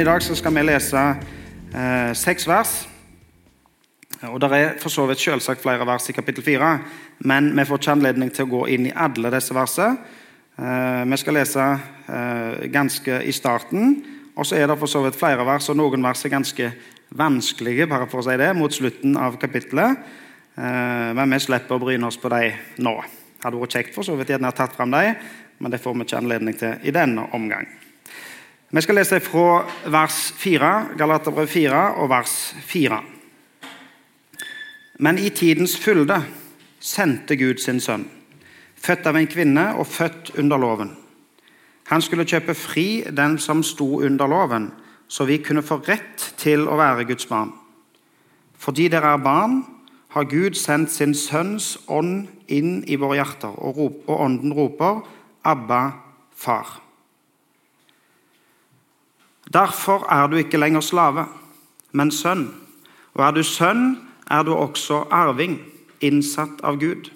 I dag skal vi lese eh, seks vers. Og Det er for så vidt selvsagt flere vers i kapittel 4, men vi får ikke anledning til å gå inn i alle disse versene. Eh, vi skal lese eh, ganske i starten, og så er det for så vidt flere vers, og noen vers er ganske vanskelige bare for å si det, mot slutten av kapittelet. Eh, men vi slipper å bryne oss på dem nå. Det hadde vært kjekt for så vidt gjerne tatt fram dem, men det får vi ikke anledning til i denne omgang. Vi skal lese fra vers 4, Galaterbrev 4 og vers 4. Men i tidens fylde sendte Gud sin sønn, født av en kvinne og født under loven. Han skulle kjøpe fri den som sto under loven, så vi kunne få rett til å være Guds barn. Fordi dere er barn, har Gud sendt sin sønns ånd inn i våre hjerter, og, og ånden roper 'Abba, far'. Derfor er du ikke lenger slave, men sønn. Og er du sønn, er du også arving, innsatt av Gud.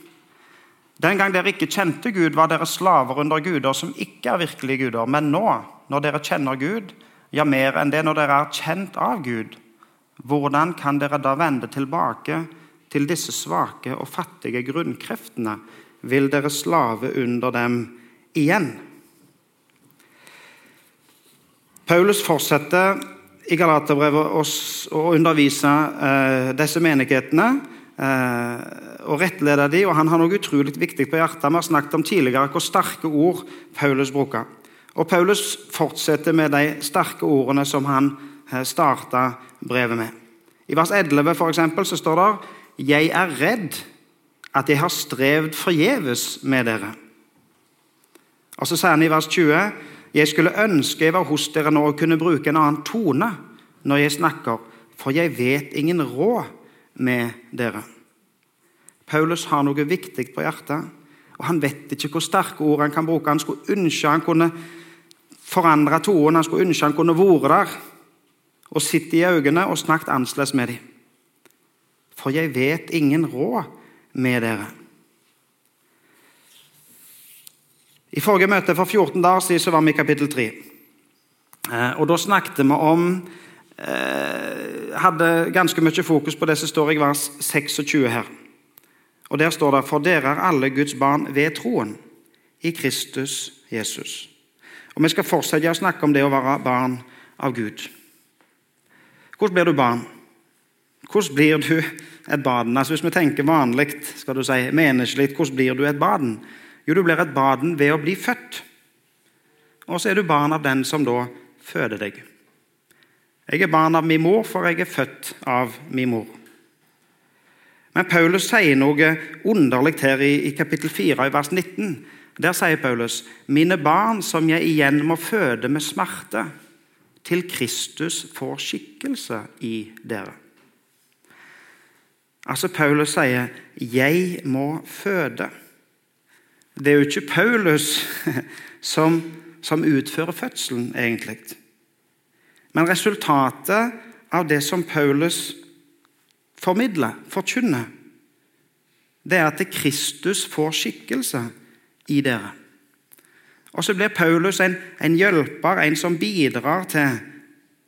Den gang dere ikke kjente Gud, var dere slaver under guder som ikke er virkelige guder. Men nå, når dere kjenner Gud, ja, mer enn det når dere er kjent av Gud, hvordan kan dere da vende tilbake til disse svake og fattige grunnkreftene? Vil dere slave under dem igjen? Paulus fortsetter i Galaterbrevet å undervise eh, disse menighetene eh, og rettlede dem. og Han har noe utrolig viktig på hjertet. Vi har snakket om tidligere hvor sterke ord Paulus bruker. Og Paulus fortsetter med de sterke ordene som han eh, starta brevet med. I vers 11 for eksempel, så står det 'Jeg er redd at jeg har strevd forgjeves med dere'. Og Så sier han i vers 20 jeg skulle ønske jeg var hos dere nå og kunne bruke en annen tone når jeg snakker, for jeg vet ingen råd med dere. Paulus har noe viktig på hjertet, og han vet ikke hvor sterke ord han kan bruke. Han skulle ønske han kunne forandre tonen, han skulle ønske han kunne vært der og sitte i øynene og snakket annerledes med dem. For jeg vet ingen råd med dere. I forrige møte for 14 dager siden så var vi i kapittel 3. Eh, og Da snakket vi om eh, Hadde ganske mye fokus på det som står i vers 26 her. Og Der står det For dere er alle Guds barn ved troen i Kristus Jesus. Og Vi skal fortsette å snakke om det å være barn av Gud. Hvordan blir du barn? Hvordan blir du et barn? Altså Hvis vi tenker vanlig, skal du si, menneskelig, hvordan blir du et barn? Jo, du blir et barn ved å bli født. Og så er du barn av den som da føder deg. Jeg er barn av min mor, for jeg er født av min mor. Men Paulus sier noe underlig her i, i kapittel 4, i vers 19. Der sier Paulus.: Mine barn som jeg igjen må føde med smerte, til Kristus får skikkelse i dere. Altså Paulus sier 'jeg må føde'. Det er jo ikke Paulus som, som utfører fødselen, egentlig. Men resultatet av det som Paulus formidler, forkynner, det er at Kristus får skikkelse i dere. Og så blir Paulus en, en hjelper, en som bidrar til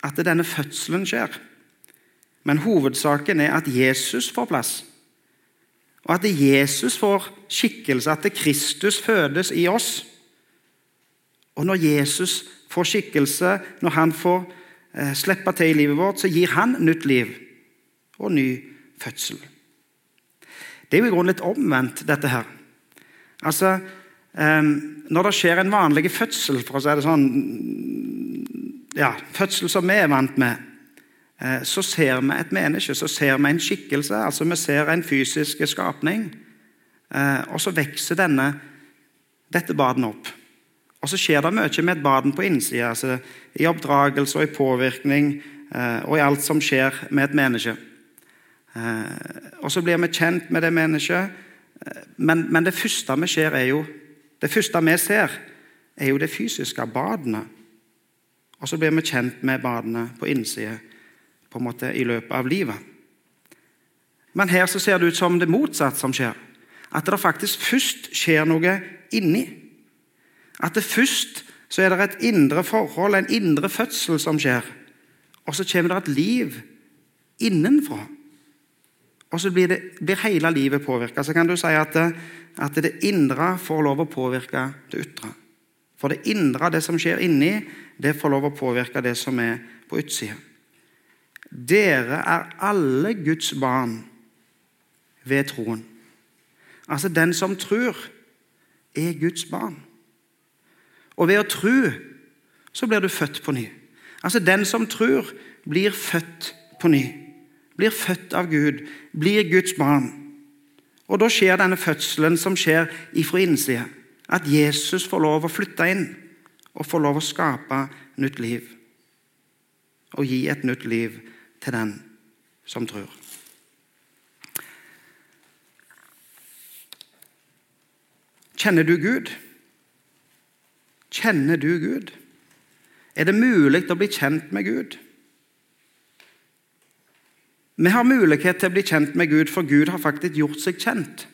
at denne fødselen skjer. Men hovedsaken er at Jesus får plass. Og at Jesus får skikkelse, at Kristus fødes i oss. Og når Jesus får skikkelse, når han får eh, slippe til i livet vårt, så gir han nytt liv og ny fødsel. Det er jo i grunnen litt omvendt, dette her. Altså, eh, Når det skjer en vanlig fødsel, for å si det sånn ja, Fødsel som vi er vant med, så ser vi et menneske, så ser vi en skikkelse. altså Vi ser en fysisk skapning. Eh, og så vokser dette baden opp. Og så skjer det mye med et baden på innsida. Altså, I oppdragelse og i påvirkning eh, og i alt som skjer med et menneske. Og så blir vi kjent med det mennesket. Men, men det første vi ser, er jo det første vi ser, er jo det fysiske badene. Og så blir vi kjent med badene på innsida på en måte i løpet av livet. Men her så ser det ut som det motsatte som skjer. At det faktisk først skjer noe inni. At det først så er det et indre forhold, en indre fødsel som skjer. og så kommer det et liv innenfra. Og så blir, det, blir hele livet påvirka. Så kan du si at, at, det indre får lov å påvirke det ytre. For det indre, det som skjer inni, det får lov å påvirke det som er på utsida. Dere er alle Guds barn ved troen. Altså, den som tror, er Guds barn. Og ved å tro så blir du født på ny. Altså, den som tror, blir født på ny. Blir født av Gud, blir Guds barn. Og da skjer denne fødselen som skjer ifra innsida. At Jesus får lov å flytte inn og får lov å skape nytt liv. Og gi et nytt liv til den som tror. Kjenner du Gud? Kjenner du Gud? Er det mulig å bli kjent med Gud? Vi har mulighet til å bli kjent med Gud, for Gud har faktisk gjort seg kjent.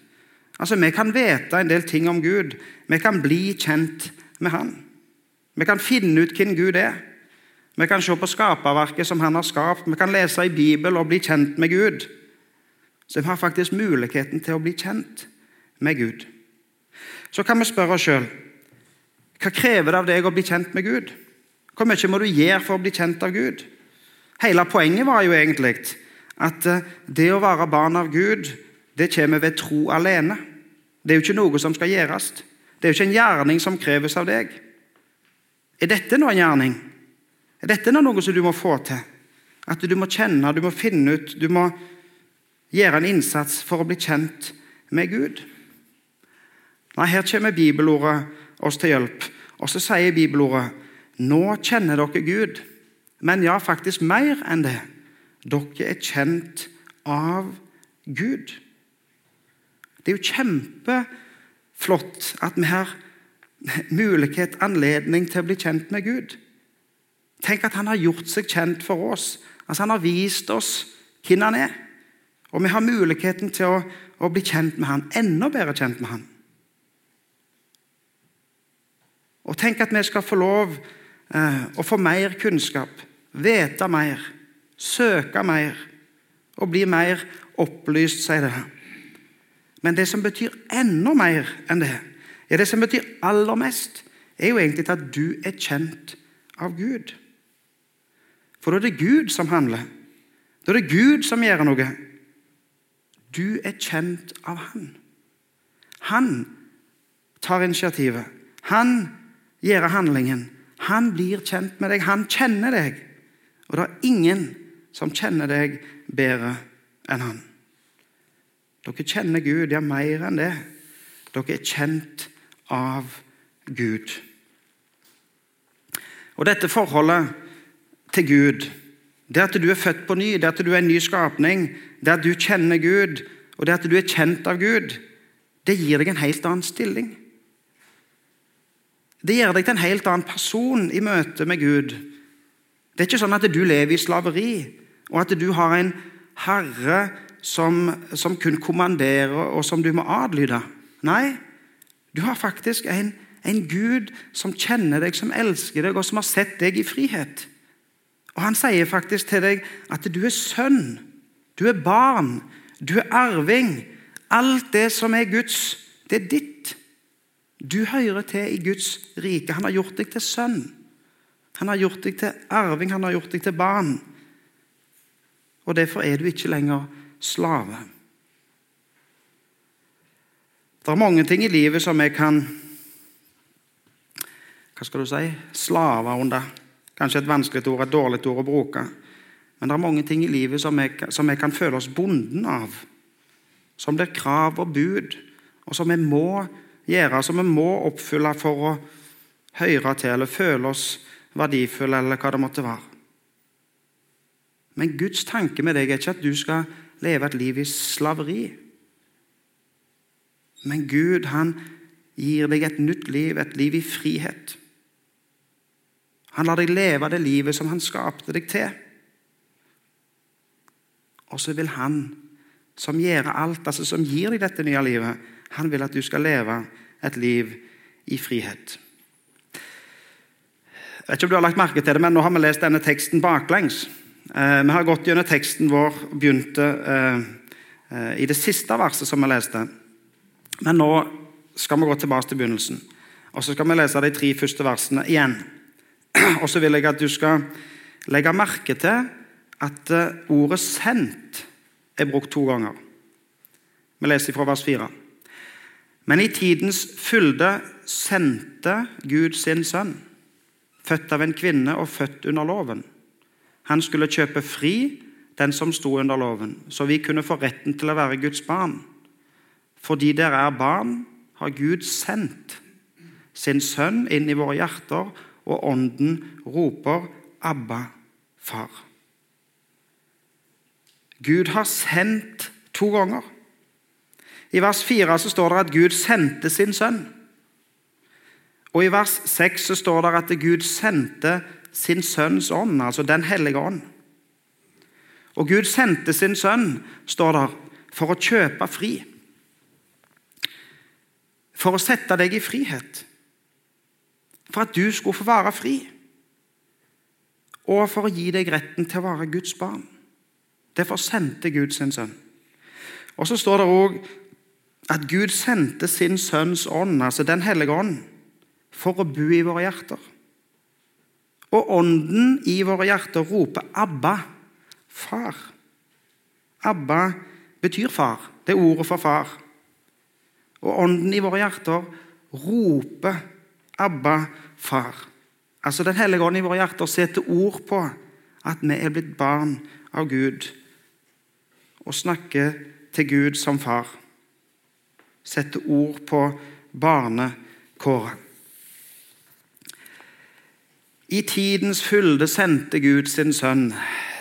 Altså, Vi kan vite en del ting om Gud. Vi kan bli kjent med Han. Vi kan finne ut hvem Gud er. Vi kan se på skaperverket som Han har skapt. Vi kan lese i Bibelen og bli kjent med Gud. Så vi har faktisk muligheten til å bli kjent med Gud. Så kan vi spørre oss sjøl hva krever det av deg å bli kjent med Gud? Hvor mye må du gjøre for å bli kjent av Gud? Hele poenget var jo egentlig at eh, det å være barn av Gud, det kommer ved tro alene. Det er jo ikke noe som skal gjøres. Det er jo ikke en gjerning som kreves av deg. Er dette nå en gjerning? Dette er noe som du må få til? At du må kjenne, du må finne ut, du må gjøre en innsats for å bli kjent med Gud? Nei, Her kommer bibelordet oss til hjelp. Og så sier bibelordet nå kjenner dere Gud, men ja, faktisk mer enn det. Dere er kjent av Gud. Det er jo kjempeflott at vi har mulighet, anledning til å bli kjent med Gud. Tenk at han har gjort seg kjent for oss. Altså Han har vist oss hvem han er. Og vi har muligheten til å, å bli kjent med han, enda bedre kjent med han. Og tenk at vi skal få lov eh, å få mer kunnskap, vite mer, søke mer og bli mer opplyst, sier det. Men det som betyr enda mer enn det, er det som betyr aller mest, er jo egentlig at du er kjent av Gud. For da er det Gud som handler. Da er det Gud som gjør noe. Du er kjent av Han. Han tar initiativet. Han gjør handlingen. Han blir kjent med deg. Han kjenner deg. Og det er ingen som kjenner deg bedre enn han. Dere kjenner Gud, ja, mer enn det. Dere er kjent av Gud. Og dette forholdet til Gud, det at du er født på ny, det at du er en ny skapning, det at du kjenner Gud, og det at du er kjent av Gud, det gir deg en helt annen stilling. Det gjør deg til en helt annen person i møte med Gud. Det er ikke sånn at du lever i slaveri, og at du har en herre som, som kun kommanderer, og som du må adlyde. Nei, du har faktisk en, en Gud som kjenner deg, som elsker deg, og som har sett deg i frihet. Og Han sier faktisk til deg at du er sønn, du er barn, du er arving. Alt det som er Guds, det er ditt. Du hører til i Guds rike. Han har gjort deg til sønn. Han har gjort deg til arving, han har gjort deg til barn. Og Derfor er du ikke lenger slave. Det er mange ting i livet som jeg kan hva skal du si slave under. Kanskje et vanskelig ord, et dårlig ord å bruke. Men det er mange ting i livet som vi kan føle oss bonden av. Som blir krav og bud, og som vi må gjøre, som vi må oppfylle for å høre til eller føle oss verdifulle, eller hva det måtte være. Men Guds tanke med deg er ikke at du skal leve et liv i slaveri. Men Gud han gir deg et nytt liv, et liv i frihet. Han lar deg leve det livet som han skapte deg til. Og så vil han, som gjør alt, altså som gir deg dette nye livet, han vil at du skal leve et liv i frihet. Jeg vet ikke om du har lagt merke til det, men Nå har vi lest denne teksten baklengs. Eh, vi har gått gjennom teksten vår og begynte eh, eh, i det siste verset som vi leste. Men nå skal vi gå tilbake til begynnelsen. Og Så skal vi lese de tre første versene igjen. Og så vil jeg at du skal legge merke til at ordet 'sendt' er brukt to ganger. Vi leser fra vers 4. Men i tidens fylde sendte Gud sin sønn, født av en kvinne og født under loven. Han skulle kjøpe fri den som sto under loven, så vi kunne få retten til å være Guds barn. Fordi dere er barn, har Gud sendt sin sønn inn i våre hjerter, og ånden roper 'Abba, far'. Gud har sendt to ganger. I vers 4 så står det at Gud sendte sin sønn. Og I vers 6 så står det at Gud sendte sin sønns ånd, altså Den hellige ånd. Og Gud sendte sin sønn, står det, for å kjøpe fri. For å sette deg i frihet. For at du skulle få være fri. Og for å gi deg retten til å være Guds barn. Derfor sendte Gud sin sønn. Og Så står det òg at Gud sendte sin sønns ånd, altså Den hellige ånd, for å bo i våre hjerter. Og ånden i våre hjerter roper 'Abba, far'. Abba betyr far. Det er ordet for far. Og ånden i våre hjerter roper 'Abba, far'. Altså Den hellige ånd i våre hjerter setter ord på at vi er blitt barn av Gud, og snakker til Gud som far. Setter ord på barnekåret. I tidens fylde sendte Gud sin sønn.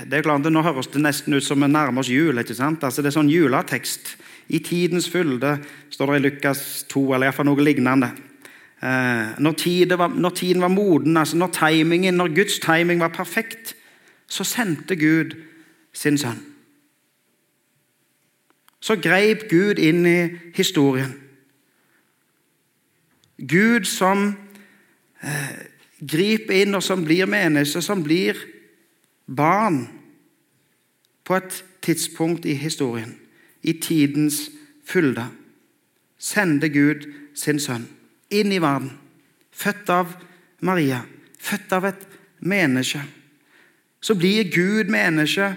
Det er klart, Nå høres det nesten ut som vi nærmer oss jul. ikke sant? Altså, det er sånn juletekst. I tidens fylde står det i Lukas 2, eller iallfall noe lignende. Eh, når, var, når, tiden var, moden, altså når timingen, når Guds timing var perfekt, så sendte Gud sin sønn. Så greip Gud inn i historien. Gud som eh, griper inn, og som blir menneske, som blir barn på et tidspunkt i historien, i tidens fylde, sender Gud sin sønn inn i verden, født av Maria, født av et menneske. Så blir Gud menneske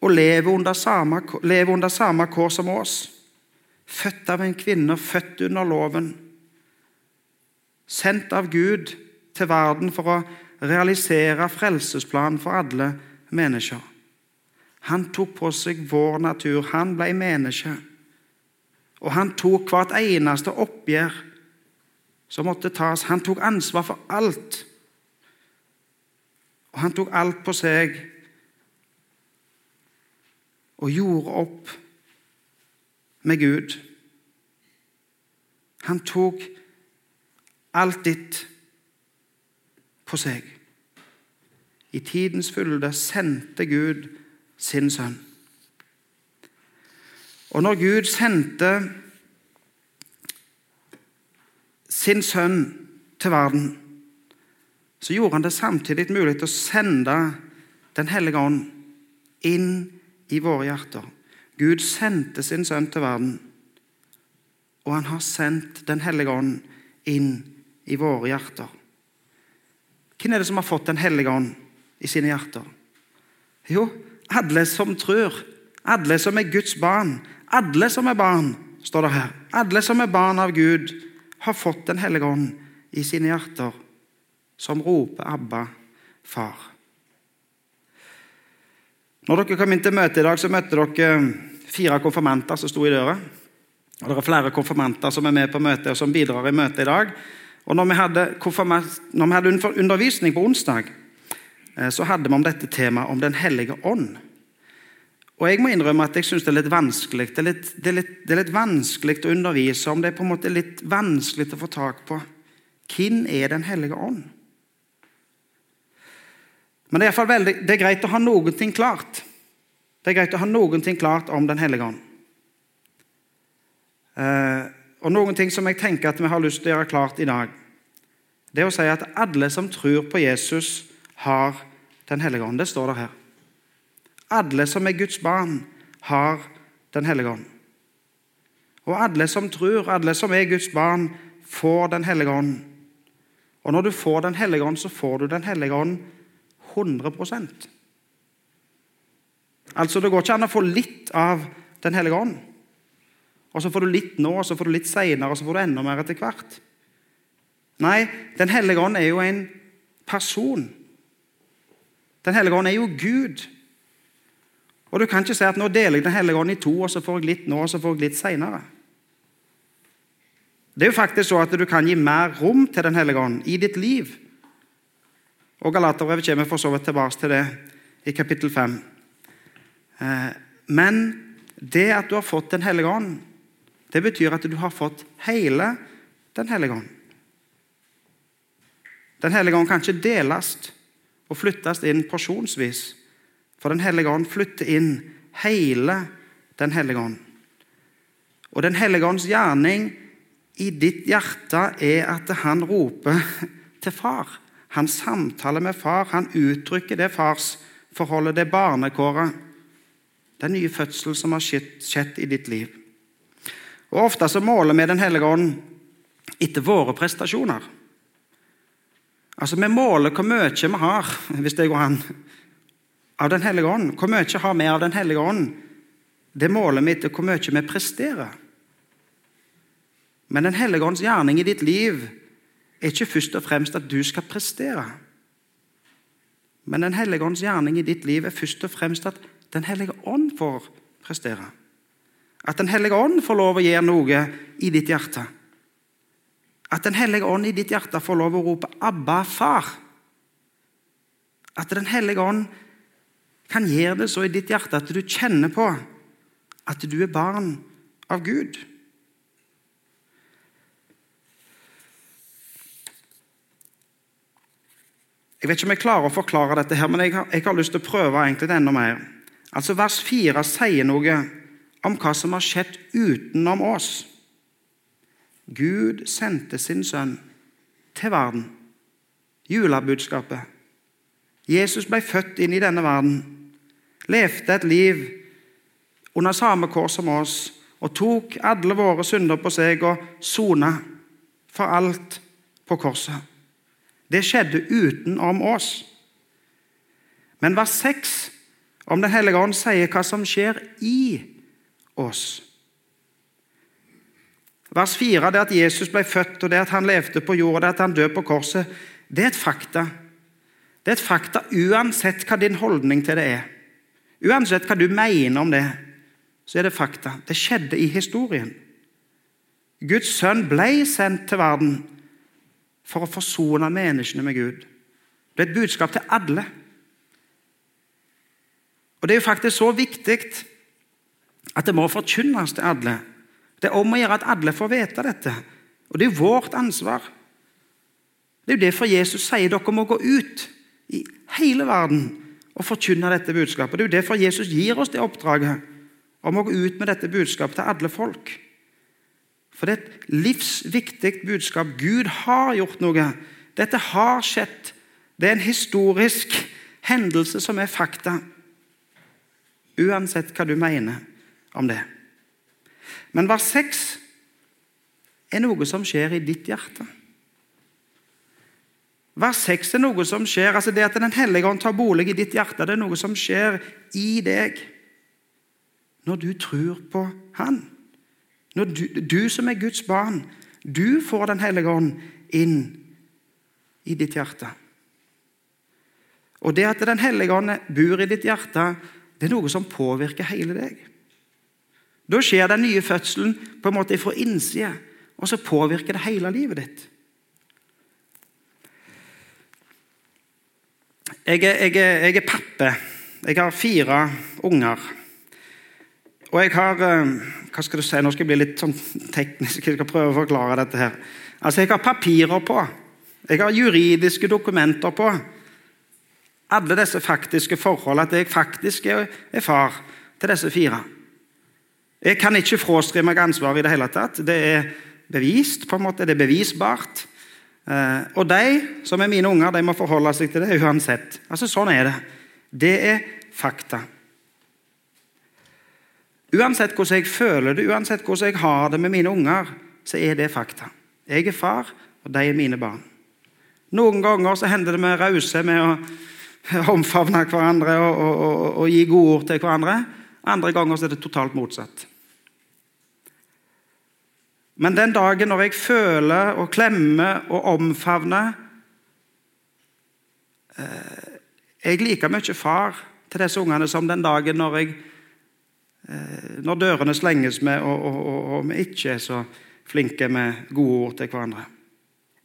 og lever under samme, lever under samme kår som oss. Født av en kvinne, født under loven. Sendt av Gud til verden for å realisere frelsesplanen for alle mennesker. Han tok på seg vår natur. Han ble menneske. Og han tok hvert eneste oppgjør som måtte tas. Han tok ansvar for alt. Og han tok alt på seg og gjorde opp med Gud. Han tok alt ditt på seg. I tidens fylde sendte Gud sin sønn. Og når Gud sendte sin sønn til verden, så gjorde han det samtidig mulig å sende Den hellige ånd inn i våre hjerter. Gud sendte sin sønn til verden, og han har sendt Den hellige ånd inn i våre hjerter. Hvem er det som har fått Den hellige ånd i sine hjerter? Jo, alle som tror. Alle som er Guds barn. Alle som er barn, står det her. Alle som er barn av Gud, har fått Den hellige ånd i sine hjerter, som roper 'Abba, far'. Når dere kom inn til møtet i dag, så møtte dere fire konfirmanter som sto i døra. Og Det er flere konfirmanter som er med på møtet og som bidrar i møtet i dag. Og når vi, når vi hadde undervisning på onsdag, eh, så hadde vi om dette temaet om Den hellige ånd. Og Jeg må innrømme at jeg syns det er litt vanskelig det er litt, det, er litt, det er litt vanskelig å undervise om. Det er på en måte litt vanskelig å få tak på. Hvem er Den hellige ånd? Men det er, veldig, det er greit å ha noen ting klart. Det er greit å ha noen ting klart om Den hellige ånd. Eh, og noen ting som jeg tenker at vi har lyst til å gjøre klart i dag, det er å si at alle som tror på Jesus, har Den hellige ånd. Det står der her. Alle som er Guds barn, har Den hellige ånd. Og alle som tror, alle som er Guds barn, får Den hellige ånd. Og når du får Den hellige ånd, så får du Den hellige ånd 100 Altså, Det går ikke an å få litt av Den hellige ånd. Og så får du litt nå, og så får du litt seinere, og så får du enda mer etter hvert. Nei, Den hellige ånd er jo en person. Den hellige ånd er jo Gud. Og Du kan ikke si at nå deler jeg Den hellige ånd i to, og så får jeg litt nå, og så får jeg litt seinere. Det er jo faktisk så at du kan gi mer rom til Den hellige ånd i ditt liv. Og Galaterbrevet kommer for så vidt tilbake til det i kapittel 5. Eh, men det at du har fått Den hellige ånd, det betyr at du har fått hele Den hellige ånd. Den hellige ånd kan ikke deles og flyttes inn porsjonsvis, for Den hellige ånd flytter inn hele Den hellige ånd. Og Den hellige ånds gjerning i ditt hjerte er at han roper til far. Han samtaler med far, han uttrykker det farsforholdet, det barnekåret, den nye fødsel som har skjedd i ditt liv. Og Ofte så måler vi Den hellige ånd etter våre prestasjoner. Altså, Vi måler hvor mye vi har, hvis det går an, av Den hellige ånd. Hvor mye har vi av Den hellige ånd? Det måler vi etter hvor mye vi presterer. Men Den hellige ånds gjerning i ditt liv er ikke først og fremst at du skal prestere. Men Den hellige ånds gjerning i ditt liv er først og fremst at Den hellige ånd får prestere. At Den hellige ånd får lov å gjøre noe i ditt hjerte. At Den hellige ånd i ditt hjerte får lov å rope 'Abba, far'. At Den hellige ånd kan gjøre det så i ditt hjerte at du kjenner på at du er barn av Gud. Jeg vet ikke om jeg klarer å forklare dette, her, men jeg har, jeg har lyst til å prøve egentlig enda mer. Altså Vers 4 sier noe om hva som har skjedd utenom oss. Gud sendte sin sønn til verden. Julebudskapet. Jesus ble født inn i denne verden, levde et liv under samme kår som oss og tok alle våre synder på seg og sona for alt på korset. Det skjedde utenom oss. Men vers 6 om Den hellige ånd sier hva som skjer i oss. Vers 4 det at Jesus ble født, og det at han levde på jorda, det at han døde på korset, det er et fakta. Det er et fakta uansett hva din holdning til det er. Uansett hva du mener om det, så er det fakta. Det skjedde i historien. Guds sønn ble sendt til verden for å forsone menneskene med Gud. Det er et budskap til alle. Og Det er jo faktisk så viktig at det må forkynnes til alle. Det er om å gjøre at alle får vite dette. Og det er vårt ansvar. Det er jo derfor Jesus sier dere må gå ut i hele verden og forkynne dette budskapet. Det er jo derfor Jesus gir oss det oppdraget om å gå ut med dette budskapet til alle folk. For det er et livsviktig budskap. Gud har gjort noe. Dette har skjedd. Det er en historisk hendelse som er fakta. Uansett hva du mener om det. Men vers 6 er noe som skjer i ditt hjerte. Vers 6 er noe som skjer, altså Det at Den hellige ånd tar bolig i ditt hjerte, det er noe som skjer i deg når du tror på Han. Når du, du, som er Guds barn, du får Den hellige ånd inn i ditt hjerte. Og det at Den hellige ånd bor i ditt hjerte, det er noe som påvirker hele deg. Da skjer den nye fødselen på en måte fra innsida, og så påvirker det hele livet ditt. Jeg er, jeg er, jeg er pappe. Jeg har fire unger. Og jeg har eh, hva skal du si, Nå skal jeg bli litt sånn teknisk. Jeg skal prøve å forklare dette. her. Altså, Jeg har papirer på. Jeg har juridiske dokumenter på. Alle disse faktiske forhold. At jeg faktisk er, er far til disse fire. Jeg kan ikke fraskrive meg ansvar i det hele tatt. Det er bevist. på en måte, Det er bevisbart. Eh, og de som er mine unger, de må forholde seg til det uansett. Altså, Sånn er det. Det er fakta. Uansett hvordan jeg føler det, uansett hvordan jeg har det med mine unger, så er det fakta. Jeg er far, og de er mine barn. Noen ganger så hender det vi er rause med å omfavne hverandre og, og, og, og, gi gode ord til hverandre. Andre ganger så er det totalt motsatt. Men den dagen når jeg føler og klemmer og omfavner eh, Jeg liker mye far til disse ungene som den dagen når, jeg, eh, når dørene slenges med, og, og, vi ikke er så flinke med gode ord til hverandre.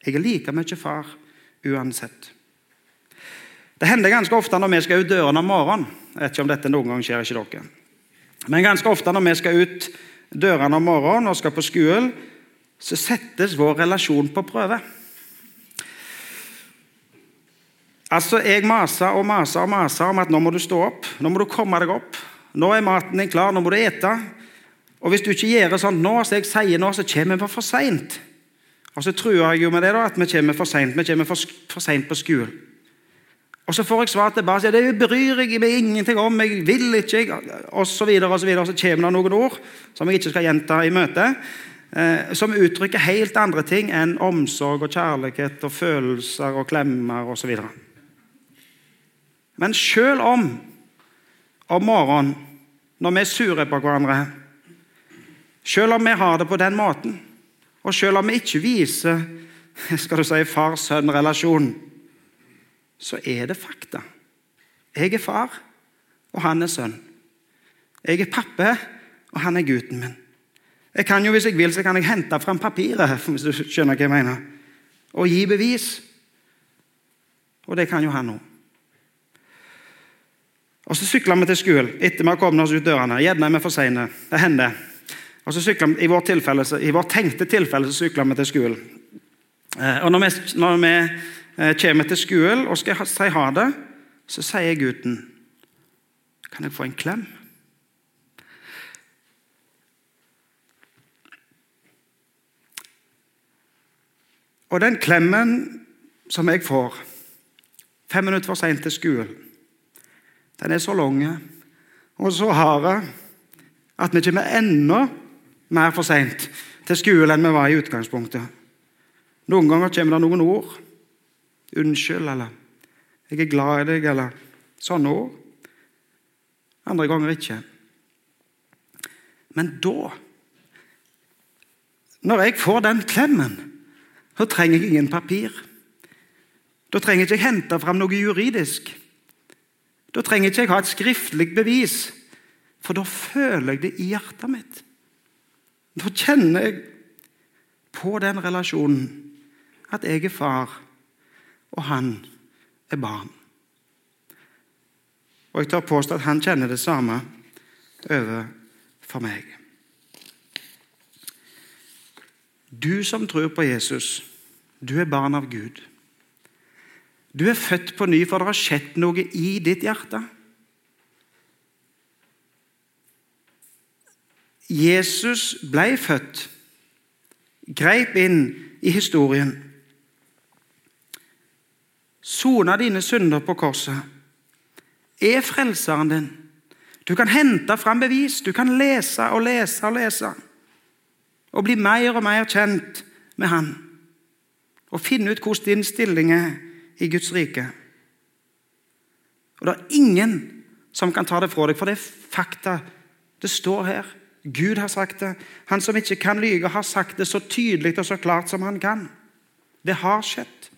Jeg er like mye far uansett. Det hender ganske ofte når vi skal ut dørene om morgenen. Jeg vet ikke om dette noen gang skjer, ikke dere. Men ganske ofte når vi skal ut dørene om morgenen og skal på skolen, så settes vår relasjon på prøve. Altså, Jeg maser og maser og maser om at nå må du stå opp, nå må du komme deg opp. Nå er maten din klar, nå må du ete. Og Hvis du ikke gjør det sånn nå, så jeg sier nå, så kommer vi for seint. Og så truer jeg jo med det da, at vi kommer for seint. Vi kommer for, for seint på skolen. Og så får jeg svar tilbake at det bryr jeg meg ingenting om, jeg vil ikke, osv. Og, så videre, og så kommer det noen ord som jeg ikke skal gjenta i møtet, eh, som uttrykker helt andre ting enn omsorg og kjærlighet og følelser og klemmer osv. Men selv om om morgenen, når vi er sure på hverandre, selv om vi har det på den måten, og selv om vi ikke viser skal du si, far-sønn-relasjon, så er det fakta. Jeg er far, og han er sønn. Jeg er pappa, og han er gutten min. Jeg kan jo, Hvis jeg vil, så kan jeg hente fram papiret hvis du skjønner hva jeg mener, og gi bevis. Og det kan jo han òg. Og Så sykler vi til skolen etter vi har kommet oss ut dørene. Gjerne er vi for seine. Det hender. Og så sykler, I vårt, tilfelle, i vårt tenkte tilfelle så sykler vi til skolen. Eh, og når vi, når vi kommer til skolen og skal si ha det, så sier gutten Kan jeg få en klem? Og den klemmen som jeg får fem minutter for seint til skolen, den er så lang og så hard at vi kommer enda mer for seint til skolen enn vi var i utgangspunktet. Noen ganger kommer det noen ord unnskyld, eller 'jeg er glad i deg', eller sånne ord. Andre ganger ikke. Men da, når jeg får den klemmen, så trenger jeg ingen papir. Da trenger jeg ikke hente fram noe juridisk. Da trenger jeg ikke ha et skriftlig bevis, for da føler jeg det i hjertet mitt. Da kjenner jeg på den relasjonen at jeg er far og han er barn. Og jeg tør påstå at han kjenner det samme overfor meg. Du som tror på Jesus, du er barn av Gud. Du er født på ny, for det har skjedd noe i ditt hjerte. Jesus ble født, greip inn i historien sona dine synder på korset, er frelseren din. Du kan hente fram bevis, du kan lese og lese og lese. Og bli mer og mer kjent med Han. Og finne ut hvordan din stilling er i Guds rike. Og det er ingen som kan ta det fra deg, for det er fakta. Det står her. Gud har sagt det. Han som ikke kan lyge, har sagt det så tydelig og så klart som han kan. Det har skjedd.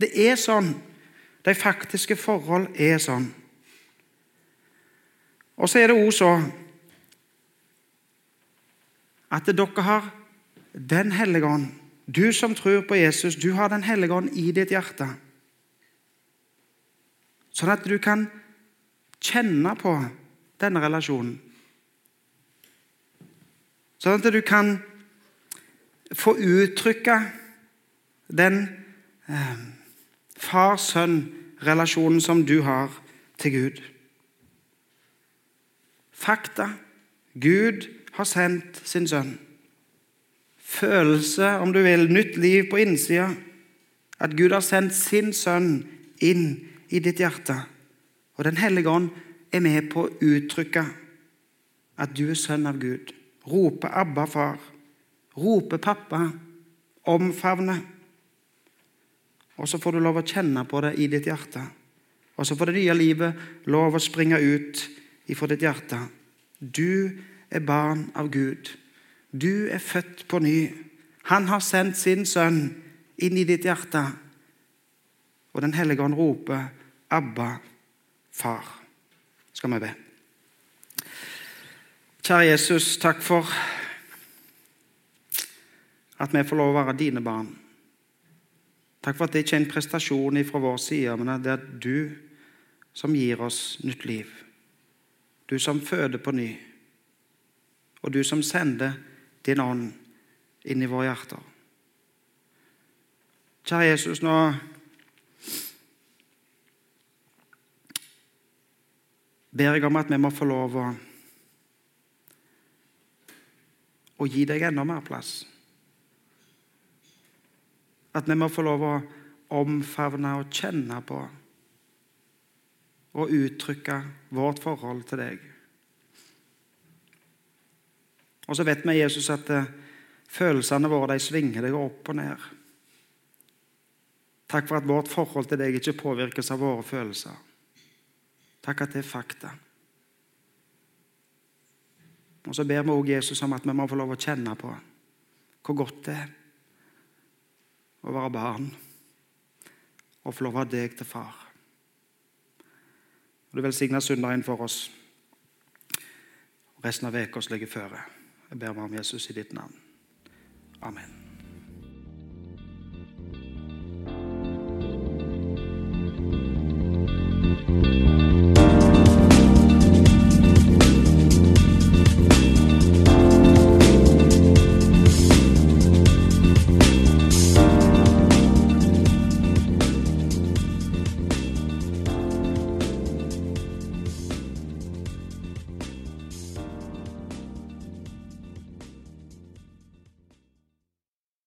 Det er sånn. De faktiske forhold er sånn. Og så er det òg så at dere har Den hellige ånd. Du som tror på Jesus, du har Den hellige ånd i ditt hjerte. Sånn at du kan kjenne på denne relasjonen. Sånn at du kan få uttrykke den eh, far-sønn-relasjonen som du har til Gud. Fakta Gud har sendt sin sønn. Følelse, om du vil, nytt liv på innsida. At Gud har sendt sin sønn inn i ditt hjerte. Og Den hellige ånd er med på å uttrykke at du er sønn av Gud. Rope 'Abba, far'. Rope 'pappa'. Omfavne. Og så får du lov å kjenne på det i ditt hjerte. Og så får det nye livet lov å springe ut ifra ditt hjerte. Du er barn av Gud. Du er født på ny. Han har sendt sin sønn inn i ditt hjerte. Og Den hellige ånd roper 'Abba, far'. Skal vi be. Kjære Jesus, takk for at vi får lov å være dine barn. Takk for at det ikke er en prestasjon fra vår side, men at det er du som gir oss nytt liv. Du som føder på ny, og du som sender din ånd inn i våre hjerter. Kjære Jesus, nå ber jeg om at vi må få lov å, å gi deg enda mer plass. At vi må få lov å omfavne og kjenne på og uttrykke vårt forhold til deg. Og så vet vi, Jesus, at eh, følelsene våre de svinger deg opp og ned. Takk for at vårt forhold til deg ikke påvirkes av våre følelser. Takk at det er fakta. Og Så ber vi også Jesus om at vi må få lov å kjenne på hvor godt det er å være barn og få lov å deg til far. Og Du velsigner søndagen for oss. Resten av uka ligger føre. Jeg ber meg om Jesus i ditt navn. Amen.